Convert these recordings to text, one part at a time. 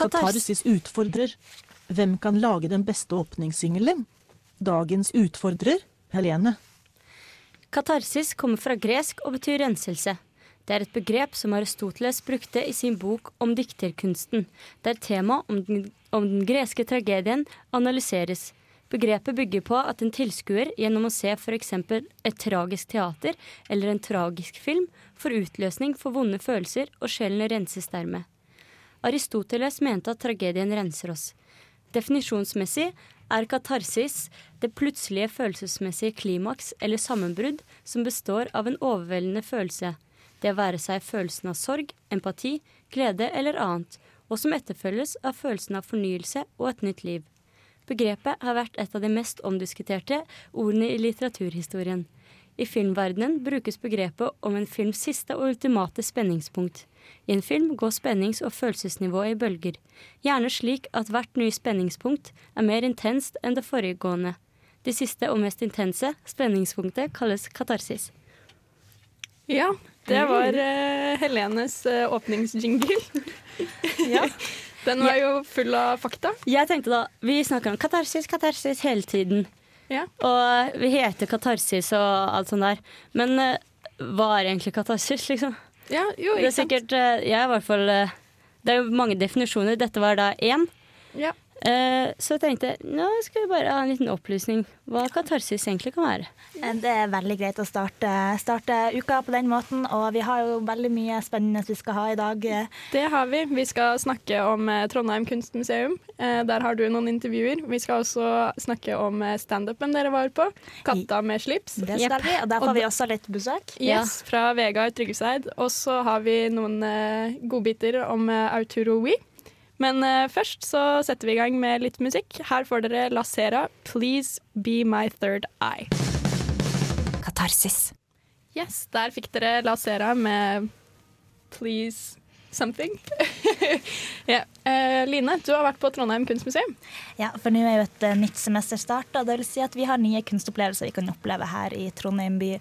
Katarsis utfordrer. Hvem kan lage den beste åpningssingelen? Dagens utfordrer, Helene. Katarsis kommer fra gresk og betyr renselse. Det er et begrep som Aristoteles brukte i sin bok om dikterkunsten, der temaet om den, om den greske tragedien analyseres. Begrepet bygger på at en tilskuer gjennom å se f.eks. et tragisk teater eller en tragisk film får utløsning for vonde følelser, og sjelen renses dermed. Aristoteles mente at tragedien renser oss. Definisjonsmessig er katarsis det plutselige følelsesmessige klimaks eller sammenbrudd som består av en overveldende følelse, det være seg følelsen av sorg, empati, glede eller annet, og som etterfølges av følelsen av fornyelse og et nytt liv. Begrepet har vært et av de mest omdiskuterte ordene i litteraturhistorien. I filmverdenen brukes begrepet om en films siste og ultimate spenningspunkt. I en film går spennings- og følelsesnivået i bølger, gjerne slik at hvert nye spenningspunkt er mer intenst enn det foregående. Det siste og mest intense spenningspunktet kalles katarsis. Ja, det var uh, Helenes uh, åpningsjingle. Ja. Den var jo full av fakta. Jeg tenkte da, Vi snakker om katarsis, katarsis hele tiden. Ja. Og vi heter katarsis og alt sånt der. Men uh, hva er egentlig katarsis, liksom? Ja, jo, ikke Det er sikkert uh, Jeg er i hvert fall uh, Det er jo mange definisjoner. Dette var da én. Ja. Uh, så jeg tenkte nå skal vi bare ha en liten opplysning hva katarsis egentlig kan være. Det er veldig greit å starte, starte uka på den måten, og vi har jo veldig mye spennende vi skal ha i dag. Det har vi. Vi skal snakke om eh, Trondheim kunstmuseum. Eh, der har du noen intervjuer. Vi skal også snakke om eh, standupen dere var på. 'Katta med slips'. Det skal vi, og der får vi også litt besøk. Yes, fra Vegard Tryggeseid. Og så har vi noen eh, godbiter om eh, Arturo We. Men eh, først så setter vi i gang med litt musikk. Her får dere La Sera, 'Please Be My Third Eye'. Katarsis. Yes, der fikk dere La Sera med 'Please Something'. ja. uh, Line, du har vært på Trondheim kunstmuseum. Ja, for nå er jo et uh, nytt semester starta. Det vil si at vi har nye kunstopplevelser vi kan oppleve her i Trondheim by.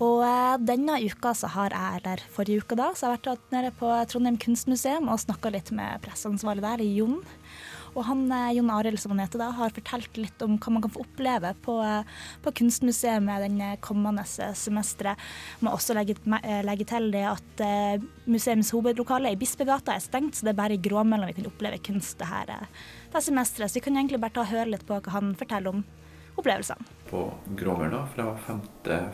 Og uh, denne uka så har jeg, eller forrige uke da, så har jeg vært nede på Trondheim kunstmuseum og snakka litt med presseansvarlig der, Jon. Og han, eh, Jon Arild som han heter da, har fortalt litt om hva man kan få oppleve på, eh, på kunstmuseet den eh, kommende semesteret. Må også legge, legge til det at museums hovedlokale i Bispegata er stengt, så det er bare i gråmøllen vi kan oppleve kunst det her det semesteret. Så vi kan egentlig bare ta og høre litt på hva han forteller om opplevelsene. på Gråmølla fra 5.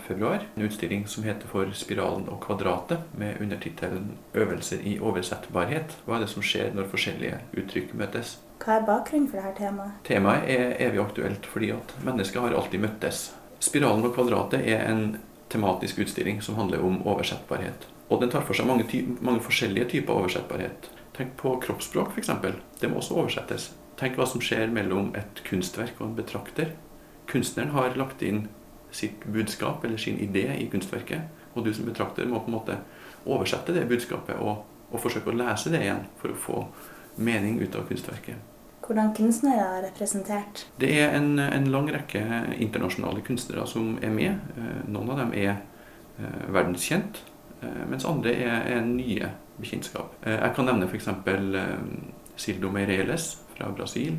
februar. En utstilling som heter For spiralen og kvadratet, med undertittelen 'Øvelser i oversettbarhet'. Hva er det som skjer når forskjellige uttrykk møtes? Hva er bakgrunnen for dette temaet? Temaet er evig aktuelt fordi at mennesker har alltid møttes. Spiralen og kvadratet er en tematisk utstilling som handler om oversettbarhet. Og den tar for seg mange, ty mange forskjellige typer oversettbarhet. Tenk på kroppsspråk, f.eks. Det må også oversettes. Tenk hva som skjer mellom et kunstverk og en betrakter. Kunstneren har lagt inn sitt budskap eller sin idé i kunstverket, og du som betrakter må på en måte oversette det budskapet og, og forsøke å lese det igjen for å få mening ut av kunstverket. Hvordan kunstnere er representert? Det er en, en lang rekke internasjonale kunstnere som er med. Eh, Noen av dem er eh, verdenskjent, eh, mens andre er, er nye bekjentskap. Jeg kan nevne f.eks. Sildo Meireles fra Brasil.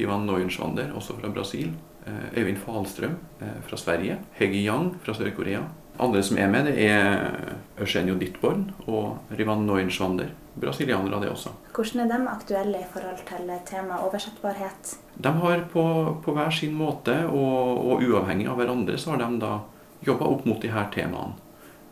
Ivan Neuenschwander, også fra Brasil. Eh, Øyvind Falstrøm eh, fra Sverige. Hege Yang fra Sør-Korea. Andre som er med, det er Eugenio Dittborn og Rivan Neuenschwander. Brasilianere, det også. Hvordan er de aktuelle i forhold til temaet oversettbarhet? De har på, på hver sin måte, og, og uavhengig av hverandre, så har de da jobba opp mot de her temaene.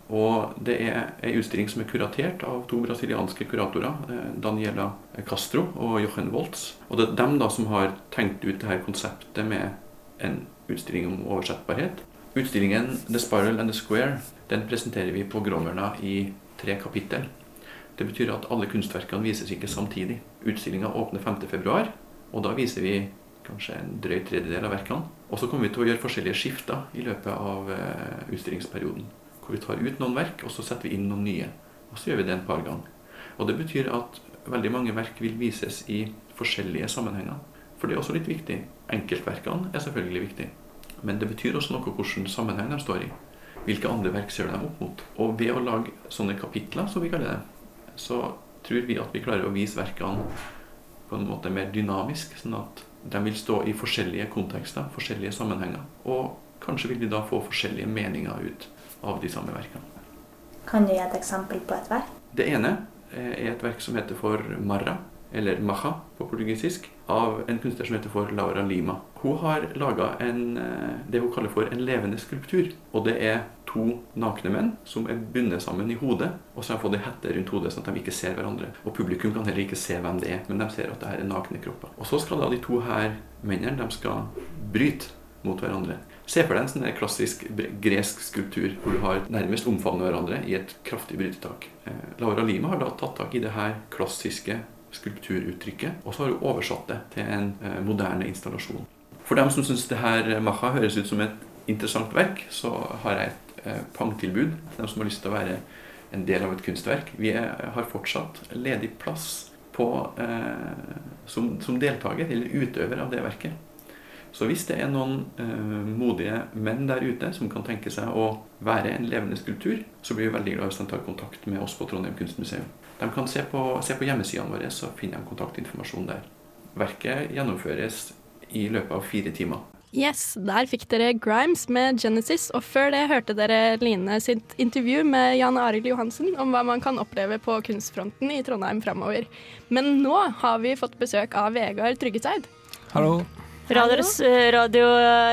Og det er ei utstilling som er kuratert av to brasilianske kuratorer, eh, Daniela Castro og Jochen Woltz. Og det er dem da som har tenkt ut det her konseptet med en utstilling om oversettbarhet. Utstillingen The Spiral and the Square den presenterer vi på Gråmørna i tre kapittel. Det betyr at alle kunstverkene vises ikke samtidig. Utstillinga åpner 5.2, og da viser vi kanskje en drøy tredjedel av verkene. Og så kommer vi til å gjøre forskjellige skifter i løpet av eh, utstillingsperioden. Hvor vi tar ut noen verk, og så setter vi inn noen nye. Og så gjør vi det en par ganger. Og det betyr at veldig mange verk vil vises i forskjellige sammenhenger. For det er også litt viktig. Enkeltverkene er selvfølgelig viktig. Men det betyr også noe hvilken sammenheng de står i. Hvilke andre verk ser de opp mot. Og ved å lage sånne kapitler, som vi kaller det, så tror vi at vi klarer å vise verkene på en måte mer dynamisk, sånn at de vil stå i forskjellige kontekster, forskjellige sammenhenger. Og kanskje vil de da få forskjellige meninger ut av de samme verkene. Kan du gi et eksempel på et verk? Det ene eh, er et verk som heter for Marra, eller Maha på portugisisk, av en kunstner som heter for Laura Lima. Hun har laga det hun kaller for en levende skulptur. Og det er to nakne menn som er bundet sammen i hodet, og så har de fått ei hette rundt hodet sånn at de ikke ser hverandre. Og publikum kan heller ikke se hvem det er, men de ser at det her er nakne kropper. Og så skal da de to her mennene de skal bryte mot hverandre. Se for deg en sånn klassisk gresk skulptur hvor du har nærmest omfavnet hverandre i et kraftig brytetak. Eh, Laura Lima har da tatt tak i det her klassiske skulpturuttrykket, og så har hun oversatt det til en eh, moderne installasjon. For dem som syns det her Macha høres ut som et interessant verk, så har jeg et eh, pangtilbud til dem som har lyst til å være en del av et kunstverk. Vi er, har fortsatt ledig plass på, eh, som, som, deltaker eller utøver av det verket. Så hvis det er noen eh, modige menn der ute som kan tenke seg å være en levende skulptur, så blir vi veldig glad hvis de tar kontakt med oss på Trondheim kunstmuseum. De kan se på, se på hjemmesidene våre, så finner de kontaktinformasjon der. Verket gjennomføres i løpet av fire timer. Yes, der fikk dere Grimes med Genesis, og før det hørte dere Line sitt intervju med Jan Arild Johansen om hva man kan oppleve på kunstfronten i Trondheim framover. Men nå har vi fått besøk av Vegard Tryggeseid. Hallo. Radio, Radio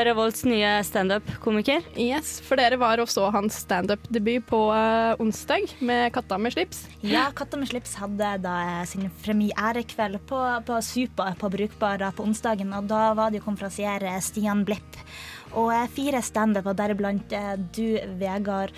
Revolts nye standup-komiker. Yes, for dere var også hans standup-debut på uh, onsdag med 'Katta med slips'. Ja, 'Katta med slips' hadde da sin premierekveld på, på Super på Brukbara på onsdagen, og da var det jo konferansier Stian Blipp. Og fire standup, og deriblant du, Vegard.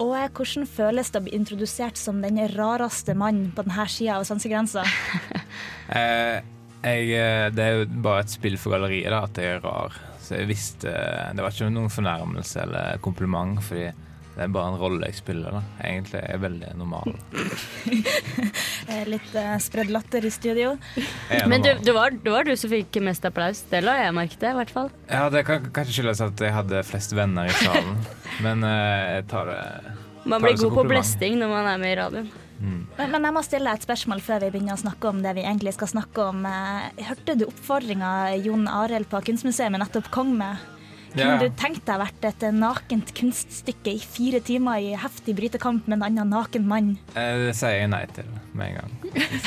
Og hvordan føles det å bli introdusert som den rareste mannen på denne sida av svenskegrensa? eh, jeg, eh, det er jo bare et spill for galleriet da, at jeg er rar. Så jeg visste Det var ikke noen fornærmelse eller kompliment, fordi det er bare en rolle jeg spiller. da. Egentlig er jeg veldig normal. Litt uh, spredd latter i studio. Men du, det, var, det, var, du som fikk mest applaus. Det la jeg merke til, i hvert fall. Ja, det kan kanskje skyldes at jeg hadde flest venner i salen. Men uh, jeg tar det Man blir god på blesting når man er med i radioen. Mm. Men, men, jeg må stille et spørsmål før vi begynner å snakke om det vi egentlig skal snakke om. Eh, hørte du oppfordringa Jon Arild på Kunstmuseet nettopp kom med? Kunne ja. du tenkt deg vært et nakent kunststykke i fire timer i heftig brytekamp med en annen naken mann? Eh, det sier jeg nei til med en gang.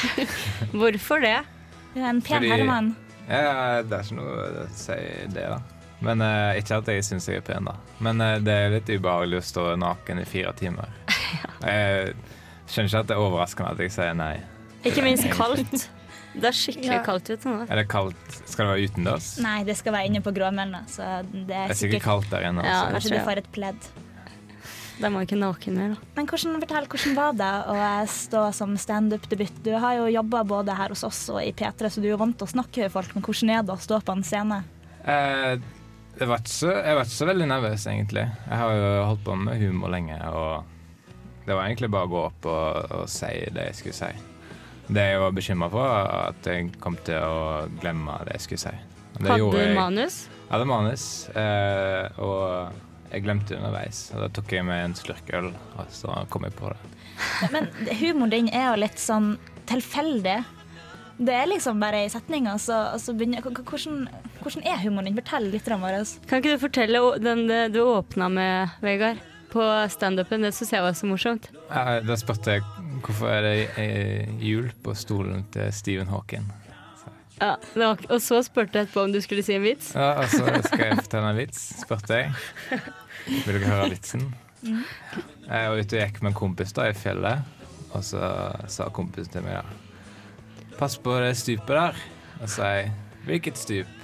Hvorfor det? Du er en pen Fordi, herremann. Ja, det er ikke noe å si det, da. Men eh, Ikke at jeg syns jeg er pen, da. Men eh, det er litt ubehagelig å stå naken i fire timer. ja. uh, Skjønner ikke at det er overraskende at jeg sier nei. Ikke minst kaldt. Det er skikkelig ja. kaldt ute nå. Er det kaldt? Skal det være utendørs? Nei, det skal være inne på Gråmølna. Så det er, det er sikkert kaldt der inne. Ja, kanskje du får et pledd. Da må ikke naken mer, da. Men hvordan, fortell, hvordan var det å stå som standup-debut? Du har jo jobba både her hos oss og i P3, så du er jo vant til å snakke med folk. Men hvordan er det å stå på en scene? Eh, jeg, var ikke så, jeg var ikke så veldig nervøs, egentlig. Jeg har jo holdt på med humor lenge. og det var egentlig bare å gå opp og, og si det jeg skulle si. Det jeg var bekymra for, var at jeg kom til å glemme det jeg skulle si. Det hadde du manus? Jeg hadde manus, eh, og jeg glemte det underveis. Og da tok jeg meg en slurk øl, og så kom jeg på det. Men humoren din er jo litt sånn tilfeldig. Det er liksom bare i og så, altså, begynner hvordan, hvordan, er humoren din? Fortell litt om vår. Kan ikke du fortelle den du åpna med, Vegard? På standupen. Det syns jeg var så morsomt. Ja, da spurte jeg hvorfor er det hjul på stolen til Stephen Hawking. Ja, var, Og så spurte jeg etterpå om du skulle si en vits. Ja, og så skal jeg fortelle en vits, spurte jeg. Vil dere høre vitsen? Mm. Jeg var ute og gikk med en kompis da i fjellet, og så sa kompisen til meg da Pass på det stupet der. Og så sa jeg Hvilket stup?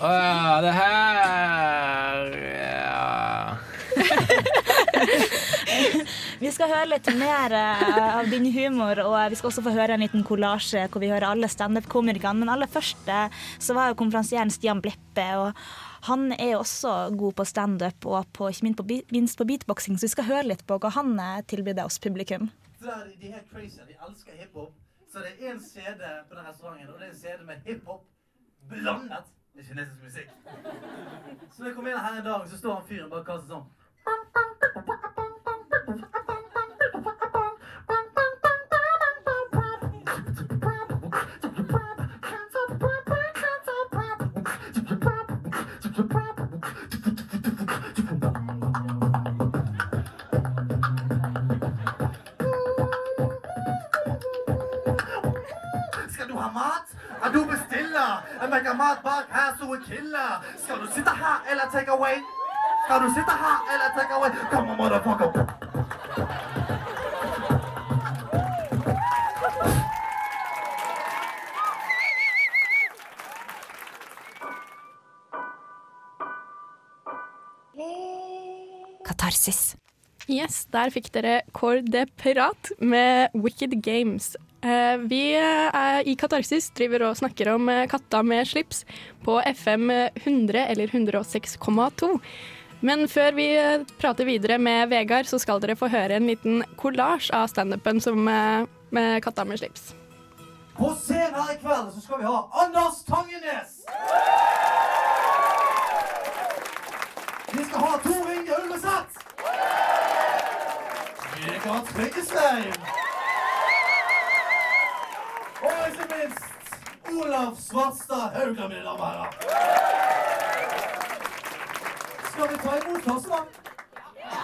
Å ja, det her Ja. vi skal høre litt mer uh, av din humor, og vi skal også få høre en liten kollasje hvor vi hører alle standup-komikerne. Men aller først uh, så var jo konferansieren Stian Blippe. og han er jo også god på standup og på, ikke minst på beatboxing, så vi skal høre litt på hva han uh, tilbyr oss publikum. De er crazy. De elsker hiphop. Så det er en CD på den restauranten, og det er en CD med hiphop blandet med kinesisk musikk. Så når jeg kom inn her en dag, så står han fyren bak kassa sånn mat bak her, så er killer. Skal du sitte her eller take away? Skal du sitte her eller take away? Come on, motherfucker. Katarsis. Yes, der fikk dere Kår de Pirat med Wicked Games. Eh, vi i Katarsis driver og snakker om eh, katta med slips på FM 100 eller 106,2. Men før vi eh, prater videre med Vegard, så skal dere få høre en liten kollasj av standupen med katta med slips. På scenen her i kveld så skal vi ha Anders Tangenes. Vi skal ha Tor Inge Ulveseth! Vegard Tryggeseim. Minst Olav Svarstad Haugland, mine damer og herrer. Skal vi ta imot først, Ja!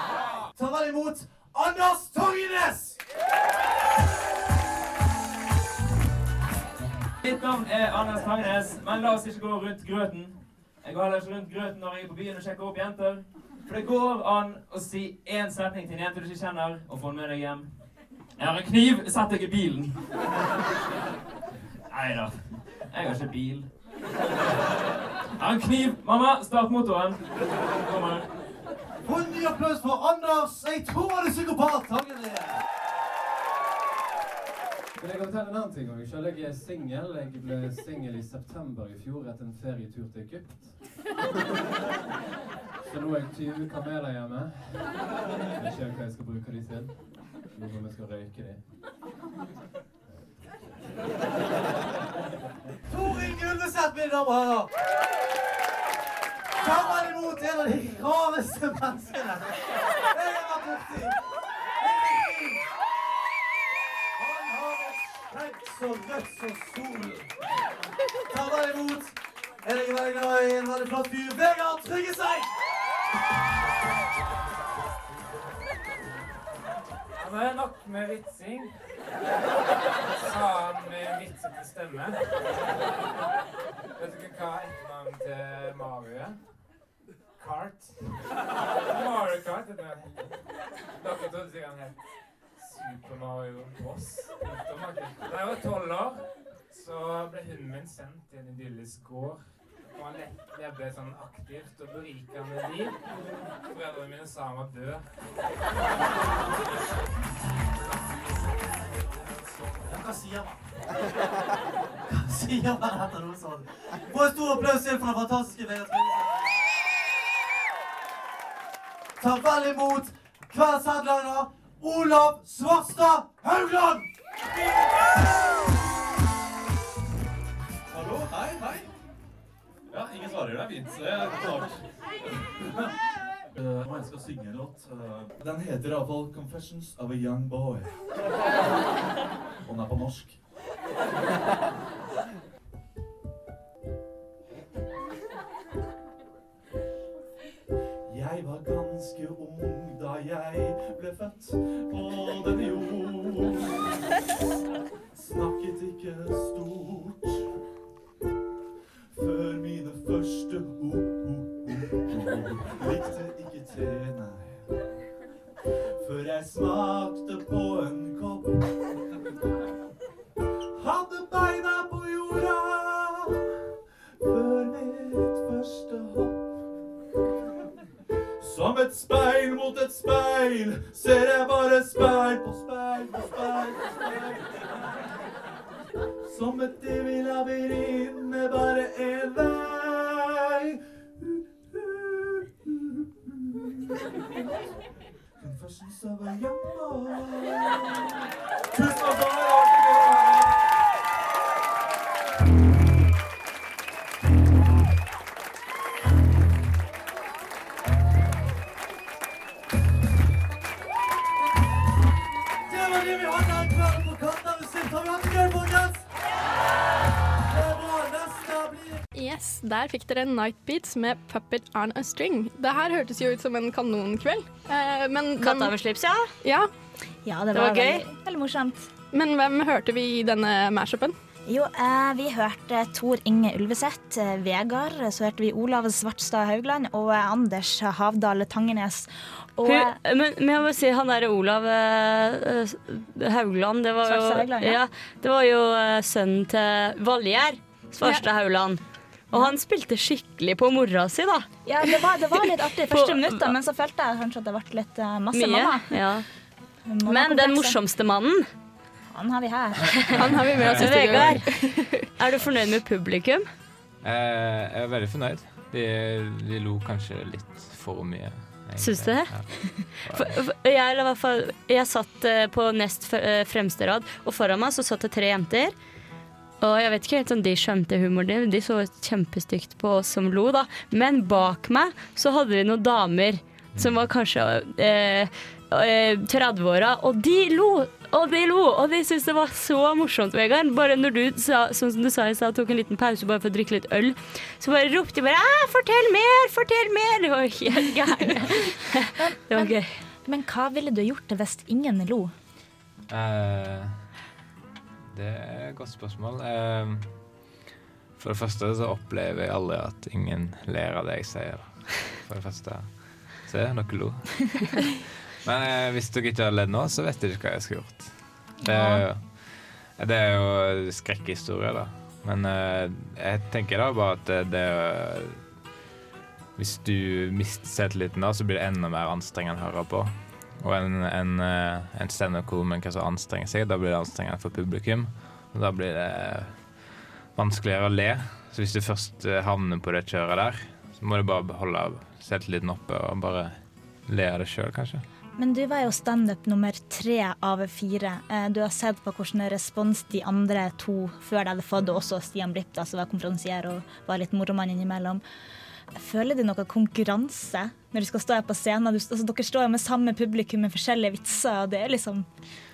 Ta vel imot Anders Torgenes! Mitt navn er Anders Torgenes, men la oss ikke gå rundt grøten. Jeg går heller ikke rundt grøten når jeg er på byen og sjekker opp jenter. For det går an å si én setning til en jente du ikke kjenner, og få den med deg hjem. Jeg har en kniv, sett deg i bilen. Nei da, jeg har ikke bil. Jeg har en kniv. Mamma, start motoren. Kommer. Få en ny applaus for Anders. Jeg tror han er psykopat. Men jeg kan fortelle en annen ting òg. Selv jeg er singel. Jeg ble singel i september i fjor etter en ferietur til Egypt. Så nå er jeg 20 kameler hjemme. Jeg vet ikke hva jeg skal bruke de til. Lurer på om jeg skal røyke de. Tor Inge mine damer og herrer. Ta vel imot en av de rareste menneskene jeg har vært borti. Han har et skjegg så rødt som solen. Ta vel imot en jeg er veldig glad i, en veldig flott fyr, Vegard Tryggeseid. Ja, det er nok med vitsing. Sa han med vitsete stemme. Vet dere hva etternavnet til Mario er? Kart. Mario Kart heter det. Dere trodde sikkert han het Super Mario Boss. Da jeg var tolv år, så ble hunden min sendt til en idyllisk gård. Og han le- levde sånn aktivt og berikende liv. Foreldrene mine sa han var død. Hva sier man? Hva sier man etter noe sånt? Få en stor applaus til for den fantastiske Vegard Tryggeseid. Ta vel imot kveldens headliner, Olav Svarstad Haugland! Hallo, hei, hei. Ja, ingen svarer. Det er fint. Det er klart. Uh, jeg skal synge en låt. Uh, den heter iallfall 'Confessions of a Young Boy'. Og den er på norsk. Jeg var ganske ung da jeg ble født på denne jord. Snakket ikke stort før mine første ord. Likte ikke te, nei. Før jeg smakte på en kopp. Et speil mot et speil ser jeg bare speil på speil på speil på speil. Som et evig labyrint med bare én vei. Confessions of a young boy. Tusen takk Yes, der fikk dere Night Beats med Puppet on a String. Det her hørtes jo ut som en kanonkveld. Eh, men Katta med slips, ja. Ja, Ja, det, Det var, var gøy. Veldig, veldig morsomt. men hvem hørte vi i denne mashupen? Jo, eh, vi hørte Tor Inge Ulveseth, eh, Vegard, så hørte vi Olav Svartstad Haugland og eh, Anders Havdal Tangenes. Og Hun, eh, men, men jeg må si, han derre Olav eh, eh, Haugland, det var jo, Haugland, ja. ja, det var jo eh, sønnen til Valgjerd Svarstad Haugland. Og han spilte skikkelig på mora si, da. ja, det var, det var litt artig På- første minuttene, men så følte jeg kanskje at det ble litt eh, masse Mye. mamma. Ja. Mamma Men den morsomste mannen, Han har vi her. Han har vi med oss i studio. Vegard. Er du fornøyd med publikum? Eh, jeg er veldig fornøyd. De, de lo kanskje litt for mye. egentlig. Syns du det? Ja. For, jeg, fall, jeg satt eh, på nest fremste rad, og foran meg så satt det tre jenter. Og jeg vet ikke helt om de skjønte humoren din, de så kjempestygt på oss som lo, da. Men bak meg så hadde vi noen damer som var kanskje eh, eh, 30-åra, og de lo! Og de lo, og de syntes det var så morsomt, Vegard. Bare når du sa, sånn som du sa i stad, tok en liten pause bare for å drikke litt øl, så bare ropte de bare 'fortell mer, fortell mer'! Det var helt gærent. Det var gøy. Men hva ville du gjort hvis ingen lo? Eh, det er et godt spørsmål. Eh, for det første så opplever jeg aldri at ingen ler av det jeg sier. For det første. Se, dere lo. Men eh, hvis dere ikke har ledd nå, så vet dere ikke hva jeg skulle gjort. Det er jo, det er jo skrekkhistorie, da. Men eh, jeg tenker da bare at det, det er Hvis du mister selvtilliten da, så blir det enda mer anstrengende å høre på. Og en, en, eh, en standup-komiker som anstrenger seg, da blir det anstrengende for publikum. Og da blir det vanskeligere å le. Så hvis du først eh, havner på det kjøret der, så må du bare holde selvtilliten oppe og bare le av det sjøl, kanskje. Men du var jo standup nummer tre av fire. Eh, Du har sett på hvordan respons de andre to før de hadde fått, og også Stian Blipp, da, som var konferansier og var litt moromann innimellom. Føler du noe konkurranse når du skal stå her på scenen? Du, altså, dere står jo med samme publikum med forskjellige vitser, og det er liksom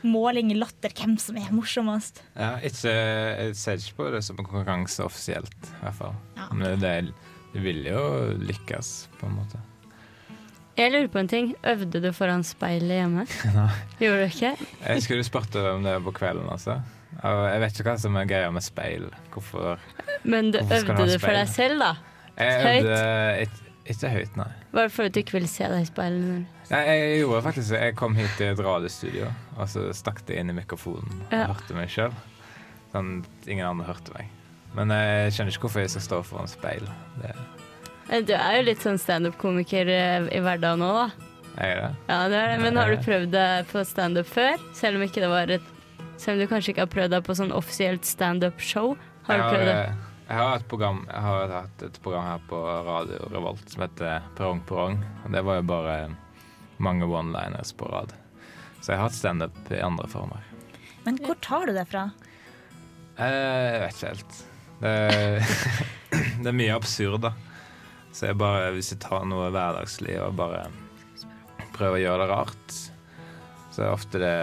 måling i latter hvem som er morsomst. Ja, ikke, jeg ser ikke på det som en konkurranse offisielt, i hvert fall. Ja. Men det, det vil jo lykkes, på en måte. Jeg lurer på en ting. Øvde du foran speilet hjemme? Nei. Gjorde du ikke? Jeg skulle spurt om det på kvelden, altså. Jeg vet ikke hva som er greia med speil. Hvorfor Men du, Hvorfor øvde du for deg selv, da? Jeg øvde ikke, ikke høyt, nei. Var det fordi du ikke ville se deg i speilet? nei. Jeg gjorde faktisk Jeg kom hit til et radiostudio, og så stakk jeg inn i mikrofonen og Ja. hørte meg sjøl. Sånn ingen andre hørte meg. Men jeg skjønner ikke hvorfor jeg skal stå foran speil. Det, Eh, Du er jo litt sånn standup-komiker eh, i hverdagen nå, da. jeg er det. Ja, det er det. Men har du prøvd deg på standup før? Selv om det et Selv om du kanskje ikke har prøvd deg på sånn offisielt standup-show? Har du prøvd det? Jeg har et program Jeg har hatt et program her på Radio Revolt som heter Perrong Perrong. Og det var jo bare mange one-liners på rad. Så jeg har hatt standup i andre former. Men hvor tar du det fra? Eh, Jeg vet ikke helt. Det, det er mye absurd, da. Så jeg bare, hvis jeg tar noe hverdagslig og bare prøver å gjøre det rart, så er ofte det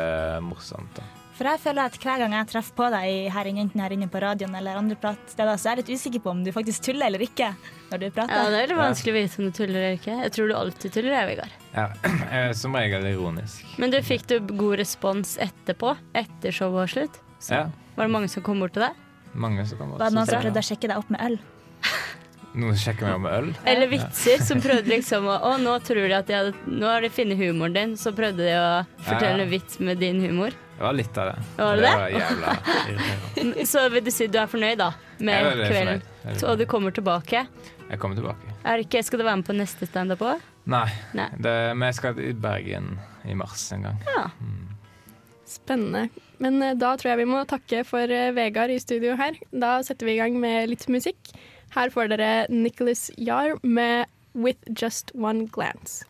morsomt. da. For jeg føler at hver gang jeg treffer på deg her inne, enten her inne på radioen eller andre pratsteder, så er jeg litt usikker på om du faktisk tuller eller ikke når du prater. Ja, det er litt vanskelig å vite om du tuller eller ikke. Jeg tror du alltid tuller, jeg, Vegard. Ja, som regel ironisk. Men du fikk du god respons etterpå? Etter showet var slutt? Så Ja, Var det mange som kom bort til deg? mange som kom bort. Var det noen som prøvde å sjekke deg opp med øl? Noen sjekker meg opp med øl? Eller vitser som prøvde liksom å Å, nå tror de at de hadde Nå har de funnet humoren din, så prøvde de å fortelle Ja. en vits med din humor. Det var litt av det. Var det det? var jævla. Så vil du si du er fornøyd, da? Med kvelden? fornøyd. Jeg og du kommer tilbake? Jeg kommer tilbake. Er det ikke, skal du være med på neste standup òg? Nei, Nei. det, men jeg skal til Bergen i mars en gang. Ja. Spennende. Men eh, da tror jeg vi må takke for eh, Vegard i studio her. Da setter vi i gang med litt musikk. Her får dere Nicholas Jahr med 'With Just One Glance'.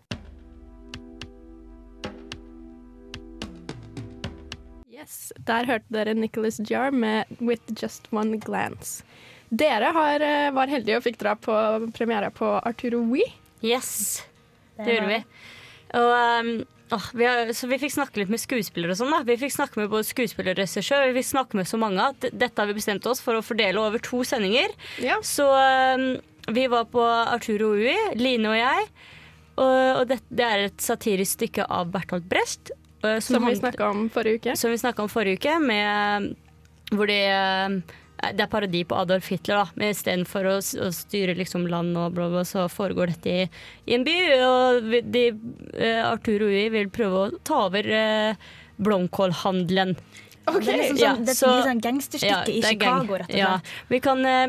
Yes, Der hørte dere Nicholas Jar med 'With Just One Glance'. Dere har, eh, var heldige og fikk dra på premiere på Arturo We. Yes, det gjorde vi. Og, um, åh, vi har, så vi fikk snakke litt med skuespillere og sånn. da Vi fikk snakke med både skuespiller og regissør. Vi fikk snakke med så mange at dette har vi bestemt oss for å fordele over to sendinger. Ja. Så um, vi var på Arturo Ui, Line og jeg. Og, og det, det er et satirisk stykke av Bertolt Brecht. Uh, Som vi hand- snakka om forrige uke. som vi snakka om forrige uke, med hvor de eh, Det er parodi på Adolf Hitler, da. Men istedenfor å, å styre liksom land og bla, bla, så foregår dette i, i en by. Og de, eh, Arthur og Ui vil prøve å ta over eh, blomkålhandelen. Det er liksom Ja, sånn, det er så- et sånn gangsterstykke Ja, i. Chicago, rett og Ja, vi kan, eh,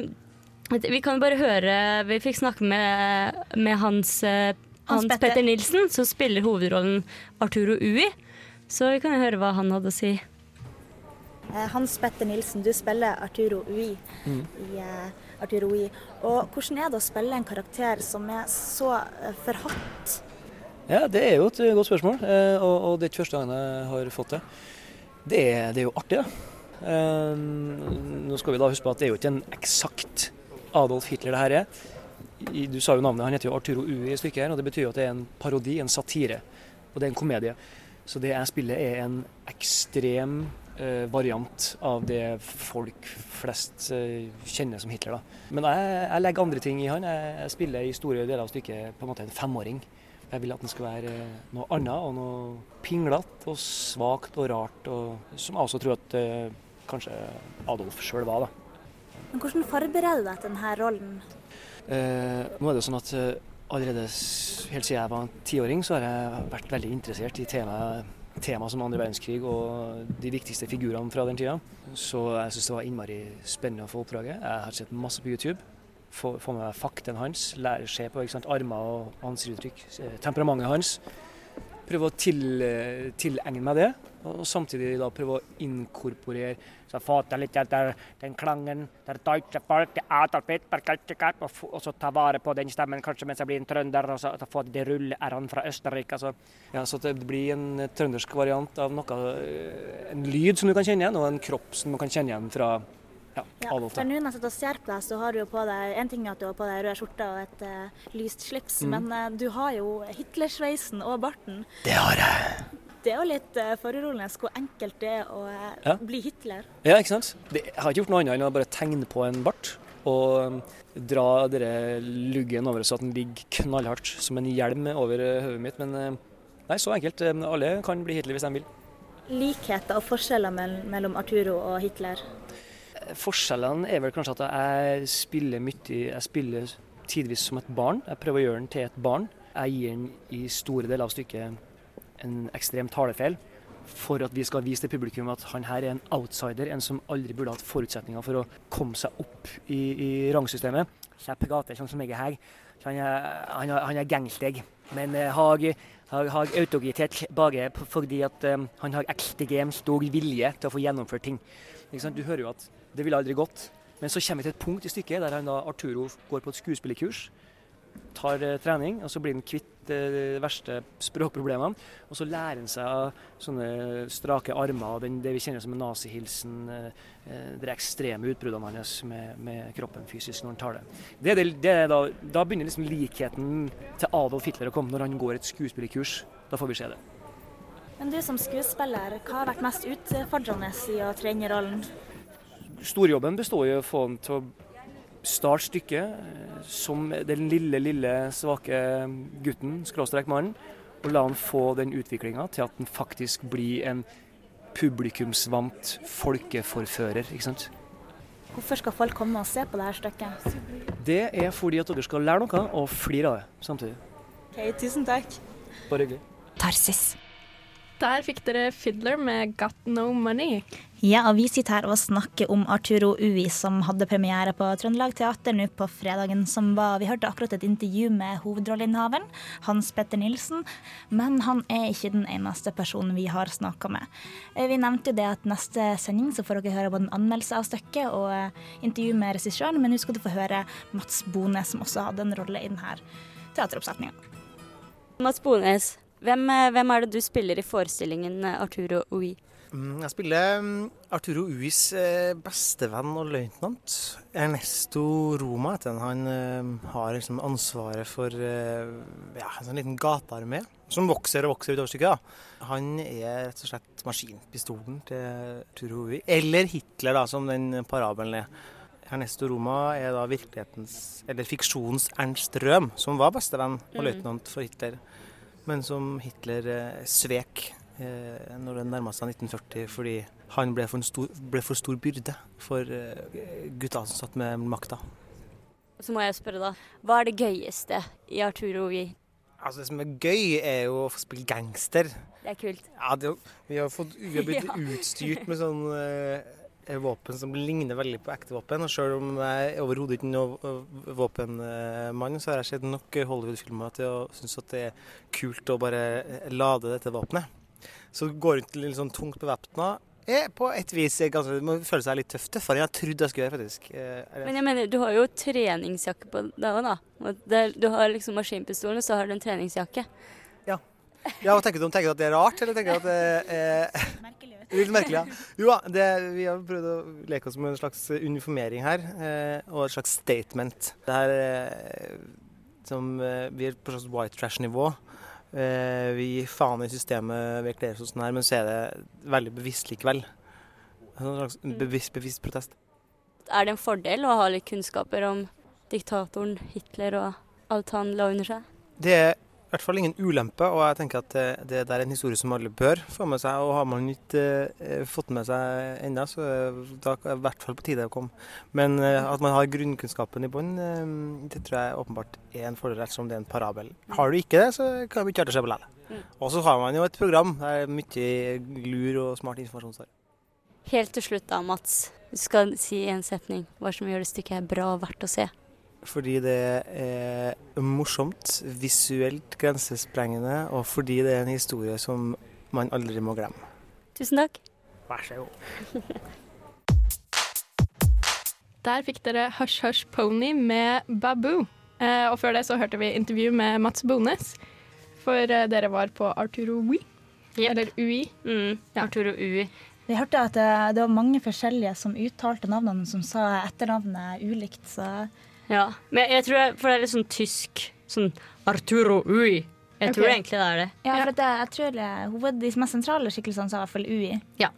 vi kan bare høre Vi fikk snakke med, med Hans, eh, Hans Hans Petter. Petter Nilsen, som spiller hovedrollen Arturo Ui. Så vi kan jo høre hva han hadde å si. Eh, Hans Petter Nilsen, du spiller Arturo Ui Mm. i eh, Arturo Ui. Og hvordan er det å spille en karakter som er så eh, forhatt? Ja, det er jo et godt spørsmål, eh, og, og det er ikke første gangen jeg har fått det. Det er, det er jo artig, da. Nå skal vi da huske på at det er jo ikke en eksakt Adolf Hitler det her er. Du sa jo navnet, han heter jo Arturo Ui i stykket her, og det betyr jo at det er en parodi, en satire. Og det er en komedie. Så det jeg spiller er en ekstrem eh, variant av det folk flest eh, kjenner som Hitler. da. Men jeg, jeg legger andre ting i han. Jeg, jeg spiller i store deler av stykket på en måte en femåring. Jeg vil at den skal være eh, noe annet og noe pinglete og svakt og rart, og, som jeg også tror at eh, kanskje Adolf sjøl var. da. Men hvordan forbereder du deg til denne rollen? Eh, nå er det jo sånn at eh, allerede helt siden jeg var tiåring, så har jeg vært veldig interessert i temaet tema som andre verdenskrig og de viktigste figurene fra den tida. Så jeg syns det var innmari spennende å få oppdraget. Jeg har sett masse på YouTube. Få, med meg fakten hans, lære se på sant, armer og ansiktsuttrykk, temperamentet hans. Prøve å til, eh, tilegne meg det, og samtidig da prøve å inkorporere så til litt der, den klangen der deutsche folk, det Kaltsikart, og, og så ta vare på den stemmen kanskje mens jeg blir en trønder, og så, så få de rulle-r-ene fra Østerrike. Altså. Ja, så det blir en trøndersk variant av noe, eh, en lyd som du kan kjenne igjen, og en kropp som du kan kjenne igjen fra ja, Ja, Adolf. for nå når jeg sitter og ser på deg, så har du jo på deg En ting er at du har på deg rød skjorte og et uh, lyst slips, Mm. men uh, du har jo Hitlersveisen og barten. Det har jeg. Det er jo litt uh, foruroligende hvor enkelt det er å eh, Ja. bli Hitler. Ja, ikke sant? Det, jeg har ikke gjort noe annet enn å bare tegne på en bart og um, dra denne luggen over så at den ligger knallhardt som en hjelm over eh, hodet mitt. Men eh, nei, så enkelt. Eh, Alle kan bli Hitler hvis de vil. Likheter og forskjeller mellom Arturo og Hitler. Forskjellene er vel kanskje at jeg spiller mye Jeg spiller tidvis som et barn. Jeg prøver å gjøre den til et barn. Jeg gir den i store deler av stykket en ekstrem talefeil for at vi skal vise til publikum at han her er en outsider, en som aldri burde hatt forutsetninger for å komme seg opp i, i rangsystemet. Så jeg prater sånn som jeg er her. Han er, han er, han er gangsteg, men eh, har, har, har autoritet bare fordi at eh, han har ekstremt stor vilje til å få gjennomført ting. Du hører jo at det ville aldri gått. Men så kommer vi til et punkt i stykket der han da, Arturo går på et skuespillerkurs, tar eh, trening, og så blir han kvitt eh, de verste språkproblemene. Og så lærer han seg sånne strake armer og den, det vi kjenner som en nazihilsen, eh, de ekstreme utbruddene hans med, med kroppen fysisk når han tar det. det, det, det da, da begynner liksom likheten til Adolf Hitler å komme når han går et skuespillerkurs. Da får vi se det. Men du som skuespiller, hva har vært mest utfordrende i å trene rollen? Storjobben består i å få han til å starte stykket eh, som den lille, lille svake gutten, skråstrek mannen, og la han få den utviklinga til at han faktisk blir en publikumsvant folkeforfører. ikke sant? Hvorfor skal folk komme og se på dette stykket? Det er fordi at dere skal lære noe og flire av det samtidig. Ok, tusen takk. Bare hyggelig. Tarsis. Der fikk dere Fiddler med Got No Money. Ja, og vi sitter her og snakker om Arturo Ui, som hadde premiere på Trøndelag Teater nå på fredagen som var. Vi hørte akkurat et intervju med hovedrolleinnehaveren, Hans Petter Nilsen. Men han er ikke den eneste personen vi har snakka med. Eh, Vi nevnte jo det at neste sending så får dere høre både en anmeldelse av stykket og eh, intervju med regissøren, men nå skal du få høre Mats Bone, som også hadde en rolle i denne teateroppsetninga. Mats Bones, hvem, eh, hvem er det du spiller i forestillingen eh, Arturo Ui? Mm, Jeg spiller mm, Arturo Uis eh, bestevenn og løytnant. Ernesto Roma heter han. Han har liksom ansvaret for ja, en sånn liten gatearmé som vokser og vokser utover stykket. da. Han er rett og slett maskinpistolen til Arturo Ui. Eller Hitler, da, som den parabelen er. Ernesto Roma er da virkelighetens, eller fiksjonens Ernst Røhm, som var bestevenn og Mm. løytnant for Hitler, men som Hitler eh, svek eh, når det nærma seg 1940 fordi han ble for, en stor, ble for stor byrde for eh, gutta som satt med makta. Så må jeg spørre, da. Hva er det gøyeste i Arturo Vi? Altså, det som er gøy, er jo å få spille gangster. Det er kult. Ja, det, vi, har fått, vi har blitt Ja. utstyrt med sånn eh, våpen som ligner veldig på ekte våpen. Og selv om jeg er overhodet ikke noen våpenmann, så har jeg sett nok Hollywood-filmer til å synes at det er kult å bare eh, lade dette våpenet. Så går rundt litt sånn tungt bevæpna er på et vis ganske, det må føle seg litt tøff, Tøffere enn jeg trodde jeg skulle gjøre, faktisk. Eh, er Men jeg mener, du har jo treningsjakke på deg òg, da. Du har liksom maskinpistolen, og så har du en treningsjakke. Ja, hva tenker du om? Tenker du at det er rart, eller tenker du at det er Litt merkelig, ja. Jo da, vi har prøvd å leke oss med en slags uniformering her, eh, og et slags statement. Det her eh, som eh, Vi er på et slags white trash-nivå. Vi gir faen i systemet, vi kler oss sånn her, men så er det veldig bevisst likevel. En slags bevisst, bevisst protest. Er det en fordel å ha litt kunnskaper om diktatoren Hitler og alt han la under seg? Det er i hvert fall ingen ulempe, og jeg tenker at det, det er en historie som alle bør få med seg. Og har man ikke eh, fått med seg ennå, så er da er det i hvert fall på tide å komme. Men eh, at man har grunnkunnskapen i bånn, eh, det tror jeg åpenbart er en fordel, ettersom det er en parabel. Har du ikke det, så kan vi ikke klare seg på likevel. Mm. Og så har man jo et program der er mye lur og smart informasjon står. Helt til slutt da, Mats. Du skal si en setning. Hva som gjør det stykket her bra og verdt å se. Fordi det er morsomt, visuelt grensesprengende, og fordi det er en historie som man aldri må glemme. Tusen takk. Vær så god. Der fikk dere Hush Hush Pony med Baboo. Eh, og før det så hørte vi intervju med Mats Bones. For eh, dere var på Arturo Ui. Eller UI. Mm, Arturo Ui. Vi hørte at det, det var mange forskjellige som uttalte navnene, som sa etternavnet ulikt. Så Ja, men jeg tror jeg, For det er litt sånn tysk. Sånn Arturo Ui. Jeg tror Ok. egentlig det er det. ja, for det, jeg tror det, hoved, de mest sentrale skikkelsene sa i hvert fall UI. Ja.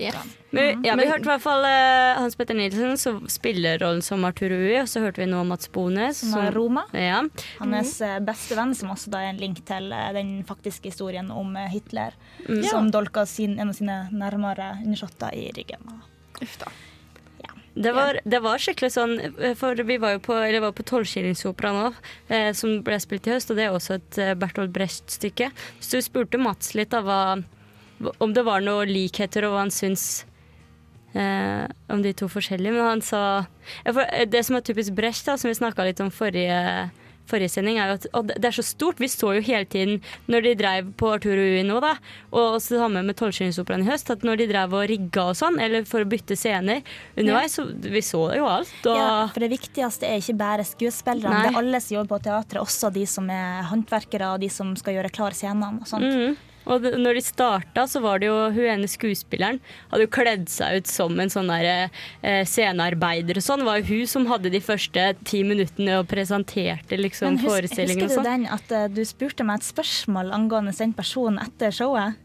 Yeah. Men, ja, vi hørte i hvert fall uh, Hans Petter Nilsen som spiller rollen som Arturo Ui, og så hørte vi nå Mats Bones. Som er Roma. Ja. Hans eh, beste venn, som også da er en link til uh, den faktiske historien om uh, Hitler, Mm. som Ja. dolka sin, en av sine nærmere undersåtter i ryggen. Uff da. Det var, det var skikkelig sånn, eh, for vi var jo på, eller var på Tolvskillingsoperaen nå, eh, som ble spilt i høst, og det er også et eh, Bertolt Brecht-stykke. Så du spurte Mats litt av hva, om det var noe likheter, og hva han syns eh, om de to forskjellige, men han sa ja, eh, Det som er typisk Brecht, da, som vi snakka litt om forrige Forrige sending er jo at og det er så stort. Vi så jo hele tiden når de drev på Arturo Ui nå, da, og også sammen med Tolvskillingsoperaen i høst, at når de drev og rigga og sånn, eller for å bytte scener underveis, så vi så jo alt. Og Ja, for det viktigste er ikke bare skuespillerne, Nei. det er alle som jobber på teatret, også de som er håndverkere og de som skal gjøre klar scenene og sånt. Mhm. Og det, når de starta, så var det jo hun ene skuespilleren hadde jo kledd seg ut som en sånn der, eh, scenearbeider og sånn. Det var jo hun som hadde de første ti minuttene og presenterte liksom Men hus, forestillingen husker du sånn. den at uh, du spurte meg et spørsmål angående den personen etter showet?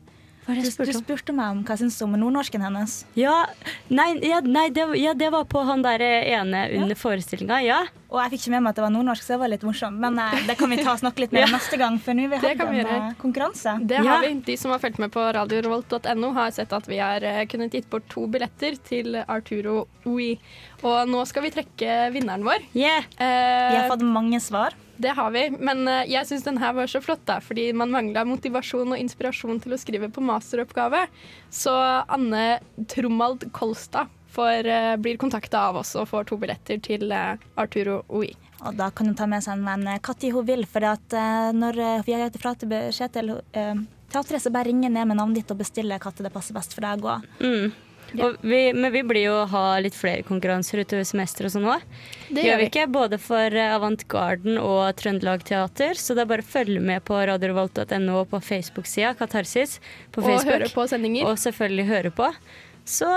Hva det Du, spurte du spurte meg om hva jeg syntes om nordnorsken hennes. Ja, nei, ja, nei det, ja, det var på han der ene under forestillinga, ja. Og jeg fikk ikke med meg at det var nordnorsk, så det var litt morsomt. Men eh, det kan vi ta og snakke litt mer Ja. om neste gang, for nå har vi hatt kan en eh, konkurranse. Det har vi. De som har fulgt med på radiorevolt.no, har sett at vi har eh, kunnet gitt bort to billetter til Arturo Ui. Og nå skal vi trekke vinneren vår. Yeah. Vi har fått mange svar. Det har vi, men eh, jeg syns den her var så flott, da, fordi man mangla motivasjon og inspirasjon til å skrive på masteroppgave. Så Anne Tromald Kolstad får, eh, blir kontakta av oss og får to billetter til eh, Arturo Ui. Og da kan hun ta med seg en venn når hun vil, for at når vi har gitt fra til beskjed til teatret, så bare ringer ned med navnet ditt og bestiller når det passer best for deg å gå. Mm. Vi, men vi blir jo å ha litt flere konkurranser utover semesteret og sånn òg. Det gjør vi ikke, både for eh, Avantgarden og Trøndelag Teater. Så det er bare å følge med på radiorevolt.no og på Facebook-sida Katarsis. På Og høre på sendinger. Og selvfølgelig høre på. Så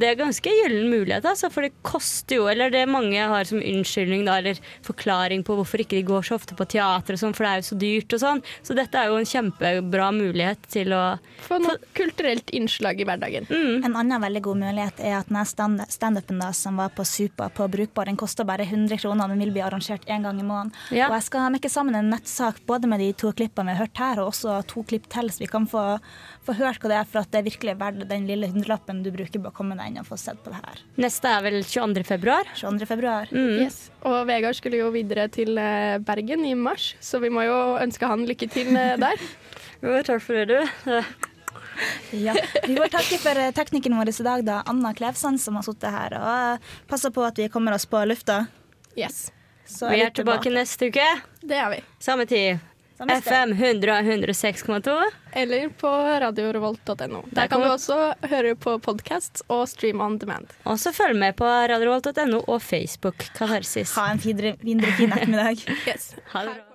det er ganske gyllen mulighet, altså, for det koster jo Eller det mange har som unnskyldning da, eller forklaring på hvorfor ikke de går så ofte på teater og sånn, for det er jo så dyrt og sånn. Så dette er jo en kjempebra mulighet til å Få noe kulturelt innslag i hverdagen. Mm. En annen veldig god mulighet er at den stand- standupen som var på Supa på Brukbar, den koster bare 100 kroner. Den vil bli arrangert én gang i måneden. Ja. Og jeg skal mekke sammen en nettsak både med de to klippene vi har hørt her, og også to klipp til, så vi kan få, få hørt hva det er, for at det er virkelig verdt den lille hundrelappen du bruker bare å komme deg inn og få sett på det her. Neste er vel 22. februar? 22. februar. Mm. Yes. Og Vegard skulle jo videre til eh, Bergen i mars, så vi må jo ønske han lykke til eh, der. Jo, takk for det, du. Ja. Vi får takke for teknikken vår i dag, da, Anna Klevsand, som har sittet her og passer passa på at vi kommer oss på lufta. Yes. Så Vi er tilbake neste uke. Det er vi. Samme tid. FM 100 106,2. Eller på radiorevolt.no. Der kan du- også høre på podkast og stream on demand. Og så følg med på radiorevolt.no og Facebook Katarsis. Ha en videre, videre fin ettermiddag. Yes. Ha det bra.